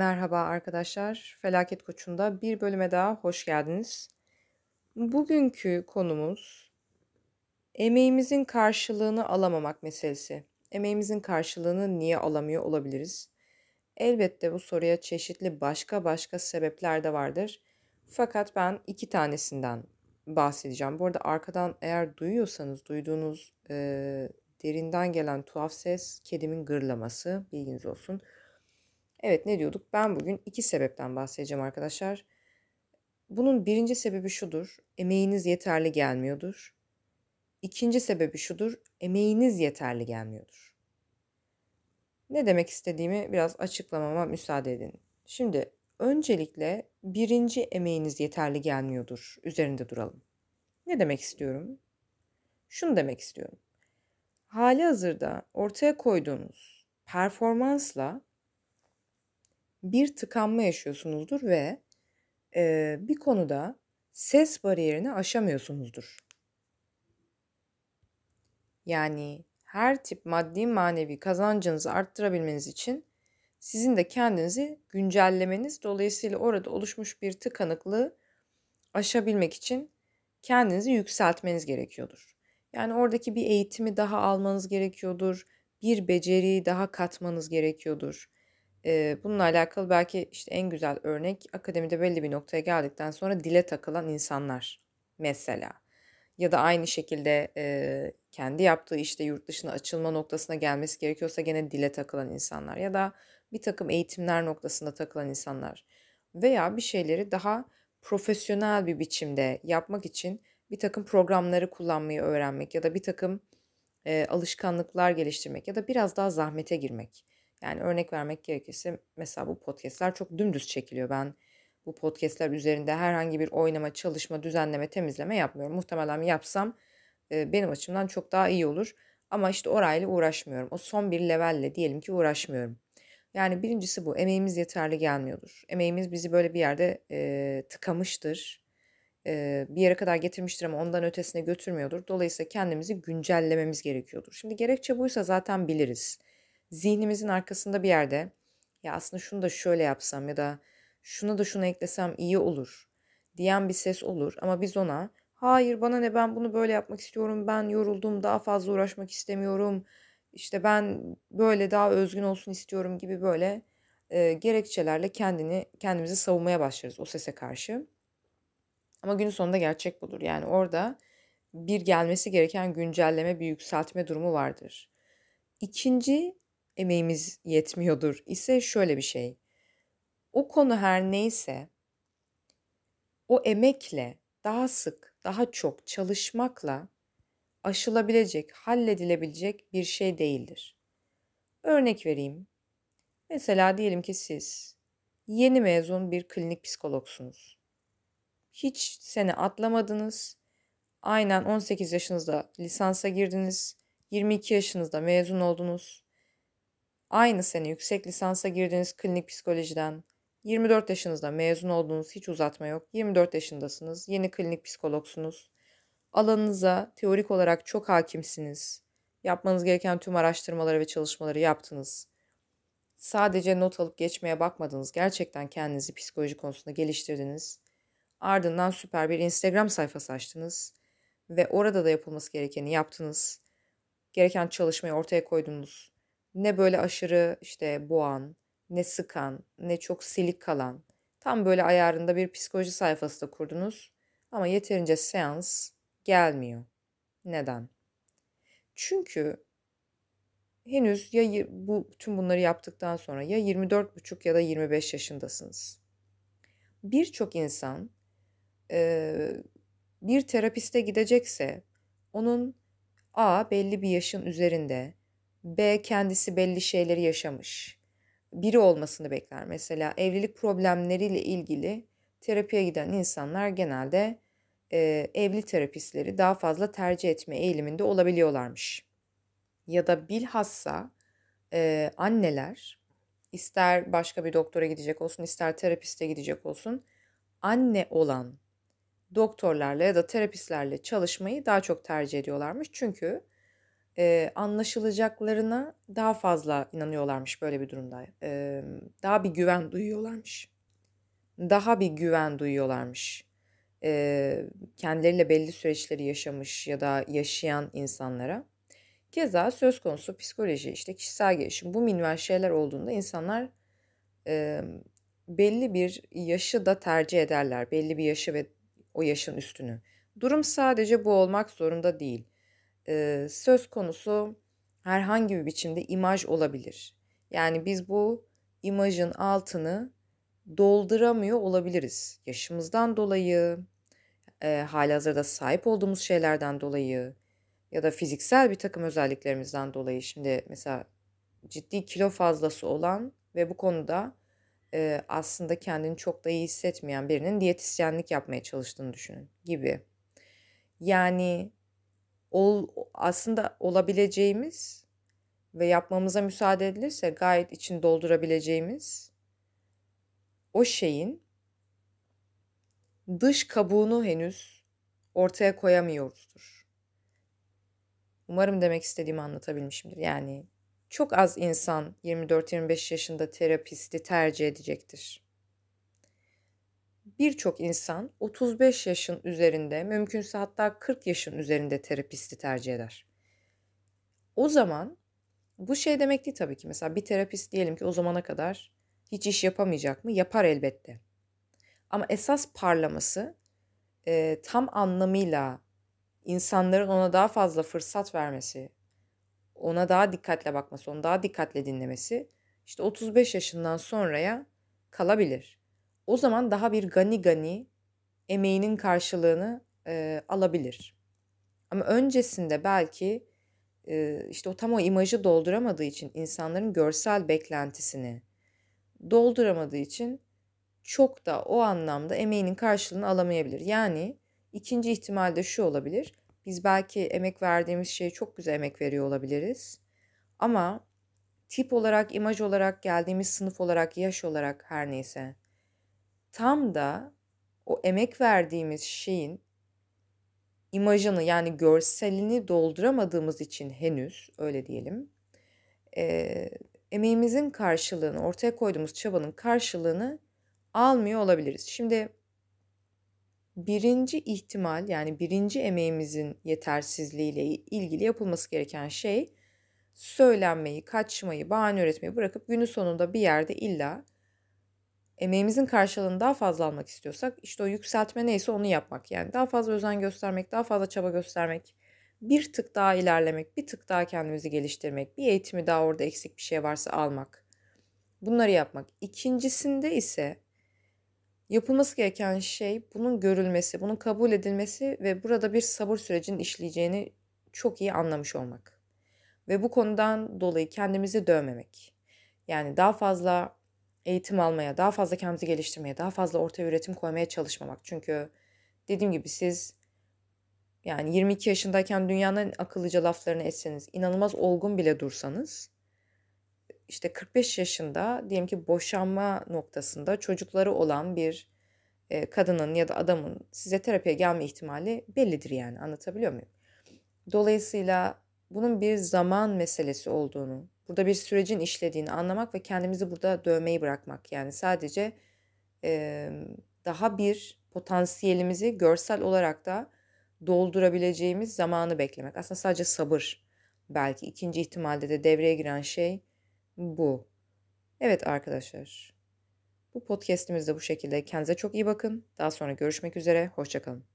Merhaba arkadaşlar. Felaket Koçu'nda bir bölüme daha hoş geldiniz. Bugünkü konumuz emeğimizin karşılığını alamamak meselesi. Emeğimizin karşılığını niye alamıyor olabiliriz? Elbette bu soruya çeşitli başka başka sebepler de vardır. Fakat ben iki tanesinden bahsedeceğim. Bu arada arkadan eğer duyuyorsanız duyduğunuz e, derinden gelen tuhaf ses kedimin gırlaması bilginiz olsun. Evet ne diyorduk? Ben bugün iki sebepten bahsedeceğim arkadaşlar. Bunun birinci sebebi şudur. Emeğiniz yeterli gelmiyordur. İkinci sebebi şudur. Emeğiniz yeterli gelmiyordur. Ne demek istediğimi biraz açıklamama müsaade edin. Şimdi öncelikle birinci emeğiniz yeterli gelmiyordur. Üzerinde duralım. Ne demek istiyorum? Şunu demek istiyorum. Hali hazırda ortaya koyduğunuz performansla bir tıkanma yaşıyorsunuzdur ve e, bir konuda ses bariyerini aşamıyorsunuzdur. Yani her tip maddi manevi kazancınızı arttırabilmeniz için sizin de kendinizi güncellemeniz dolayısıyla orada oluşmuş bir tıkanıklığı aşabilmek için kendinizi yükseltmeniz gerekiyordur. Yani oradaki bir eğitimi daha almanız gerekiyordur. Bir beceriyi daha katmanız gerekiyordur. Ee, bununla alakalı belki işte en güzel örnek akademide belli bir noktaya geldikten sonra dile takılan insanlar mesela. Ya da aynı şekilde kendi yaptığı işte yurt dışına açılma noktasına gelmesi gerekiyorsa gene dile takılan insanlar. Ya da bir takım eğitimler noktasında takılan insanlar. Veya bir şeyleri daha profesyonel bir biçimde yapmak için bir takım programları kullanmayı öğrenmek ya da bir takım e, alışkanlıklar geliştirmek ya da biraz daha zahmete girmek. Yani örnek vermek gerekirse mesela bu podcastler çok dümdüz çekiliyor. Ben bu podcastler üzerinde herhangi bir oynama, çalışma, düzenleme, temizleme yapmıyorum. Muhtemelen yapsam e, benim açımdan çok daha iyi olur. Ama işte orayla uğraşmıyorum. O son bir levelle diyelim ki uğraşmıyorum. Yani birincisi bu. Emeğimiz yeterli gelmiyordur. Emeğimiz bizi böyle bir yerde e, tıkamıştır. E, bir yere kadar getirmiştir ama ondan ötesine götürmüyordur. Dolayısıyla kendimizi güncellememiz gerekiyordur. Şimdi gerekçe buysa zaten biliriz zihnimizin arkasında bir yerde ya aslında şunu da şöyle yapsam ya da şunu da şunu eklesem iyi olur diyen bir ses olur ama biz ona hayır bana ne ben bunu böyle yapmak istiyorum ben yoruldum daha fazla uğraşmak istemiyorum işte ben böyle daha özgün olsun istiyorum gibi böyle e, gerekçelerle kendini kendimizi savunmaya başlarız o sese karşı. Ama günün sonunda gerçek budur. Yani orada bir gelmesi gereken güncelleme, bir yükseltme durumu vardır. İkinci emeğimiz yetmiyordur ise şöyle bir şey. O konu her neyse o emekle daha sık, daha çok çalışmakla aşılabilecek, halledilebilecek bir şey değildir. Örnek vereyim. Mesela diyelim ki siz yeni mezun bir klinik psikologsunuz. Hiç sene atlamadınız. Aynen 18 yaşınızda lisansa girdiniz. 22 yaşınızda mezun oldunuz. Aynı sene yüksek lisansa girdiğiniz klinik psikolojiden, 24 yaşınızda mezun olduğunuz hiç uzatma yok. 24 yaşındasınız, yeni klinik psikologsunuz. Alanınıza teorik olarak çok hakimsiniz. Yapmanız gereken tüm araştırmaları ve çalışmaları yaptınız. Sadece not alıp geçmeye bakmadınız. Gerçekten kendinizi psikoloji konusunda geliştirdiniz. Ardından süper bir Instagram sayfası açtınız ve orada da yapılması gerekeni yaptınız. Gereken çalışmayı ortaya koydunuz ne böyle aşırı işte boğan, ne sıkan, ne çok silik kalan. Tam böyle ayarında bir psikoloji sayfası da kurdunuz. Ama yeterince seans gelmiyor. Neden? Çünkü henüz ya bu tüm bunları yaptıktan sonra ya 24,5 ya da 25 yaşındasınız. Birçok insan e, bir terapiste gidecekse onun A belli bir yaşın üzerinde B kendisi belli şeyleri yaşamış. Biri olmasını bekler. Mesela evlilik problemleriyle ilgili terapiye giden insanlar genelde e, evli terapistleri daha fazla tercih etme eğiliminde olabiliyorlarmış. Ya da bilhassa e, anneler ister başka bir doktora gidecek olsun ister terapiste gidecek olsun anne olan doktorlarla ya da terapistlerle çalışmayı daha çok tercih ediyorlarmış. Çünkü e, anlaşılacaklarına daha fazla inanıyorlarmış böyle bir durumda. E, daha bir güven duyuyorlarmış. Daha bir güven duyuyorlarmış. E, kendileriyle belli süreçleri yaşamış ya da yaşayan insanlara. Keza söz konusu psikoloji, işte kişisel gelişim, bu minval şeyler olduğunda insanlar e, belli bir yaşı da tercih ederler. Belli bir yaşı ve o yaşın üstünü. Durum sadece bu olmak zorunda değil. E, söz konusu herhangi bir biçimde imaj olabilir. Yani biz bu imajın altını dolduramıyor olabiliriz. Yaşımızdan dolayı, e, halihazırda sahip olduğumuz şeylerden dolayı ya da fiziksel bir takım özelliklerimizden dolayı. Şimdi mesela ciddi kilo fazlası olan ve bu konuda e, aslında kendini çok da iyi hissetmeyen birinin diyetisyenlik yapmaya çalıştığını düşünün gibi. Yani ol, aslında olabileceğimiz ve yapmamıza müsaade edilirse gayet için doldurabileceğimiz o şeyin dış kabuğunu henüz ortaya koyamıyoruzdur. Umarım demek istediğimi anlatabilmişimdir. Yani çok az insan 24-25 yaşında terapisti tercih edecektir. Birçok insan 35 yaşın üzerinde, mümkünse hatta 40 yaşın üzerinde terapisti tercih eder. O zaman bu şey demek değil tabii ki. Mesela bir terapist diyelim ki o zamana kadar hiç iş yapamayacak mı? Yapar elbette. Ama esas parlaması e, tam anlamıyla insanların ona daha fazla fırsat vermesi, ona daha dikkatle bakması, onu daha dikkatle dinlemesi işte 35 yaşından sonraya kalabilir. O zaman daha bir gani gani emeğinin karşılığını e, alabilir. Ama öncesinde belki e, işte o tam o imajı dolduramadığı için insanların görsel beklentisini dolduramadığı için çok da o anlamda emeğinin karşılığını alamayabilir. Yani ikinci ihtimalde şu olabilir. Biz belki emek verdiğimiz şeye çok güzel emek veriyor olabiliriz. Ama tip olarak, imaj olarak, geldiğimiz sınıf olarak, yaş olarak her neyse tam da o emek verdiğimiz şeyin imajını yani görselini dolduramadığımız için henüz öyle diyelim e, emeğimizin karşılığını ortaya koyduğumuz çabanın karşılığını almıyor olabiliriz. Şimdi birinci ihtimal yani birinci emeğimizin yetersizliğiyle ilgili yapılması gereken şey söylenmeyi, kaçmayı, bahane üretmeyi bırakıp günün sonunda bir yerde illa emeğimizin karşılığını daha fazla almak istiyorsak işte o yükseltme neyse onu yapmak. Yani daha fazla özen göstermek, daha fazla çaba göstermek, bir tık daha ilerlemek, bir tık daha kendimizi geliştirmek, bir eğitimi daha orada eksik bir şey varsa almak. Bunları yapmak. İkincisinde ise Yapılması gereken şey bunun görülmesi, bunun kabul edilmesi ve burada bir sabır sürecinin işleyeceğini çok iyi anlamış olmak. Ve bu konudan dolayı kendimizi dövmemek. Yani daha fazla eğitim almaya, daha fazla kendimizi geliştirmeye, daha fazla ortaya üretim koymaya çalışmamak. Çünkü dediğim gibi siz yani 22 yaşındayken dünyanın akıllıca laflarını etseniz, inanılmaz olgun bile dursanız işte 45 yaşında diyelim ki boşanma noktasında çocukları olan bir e, kadının ya da adamın size terapiye gelme ihtimali bellidir yani anlatabiliyor muyum? Dolayısıyla bunun bir zaman meselesi olduğunu, burada bir sürecin işlediğini anlamak ve kendimizi burada dövmeyi bırakmak. Yani sadece e, daha bir potansiyelimizi görsel olarak da doldurabileceğimiz zamanı beklemek. Aslında sadece sabır belki ikinci ihtimalde de devreye giren şey bu. Evet arkadaşlar. Bu podcast'imiz de bu şekilde. Kendinize çok iyi bakın. Daha sonra görüşmek üzere. Hoşçakalın.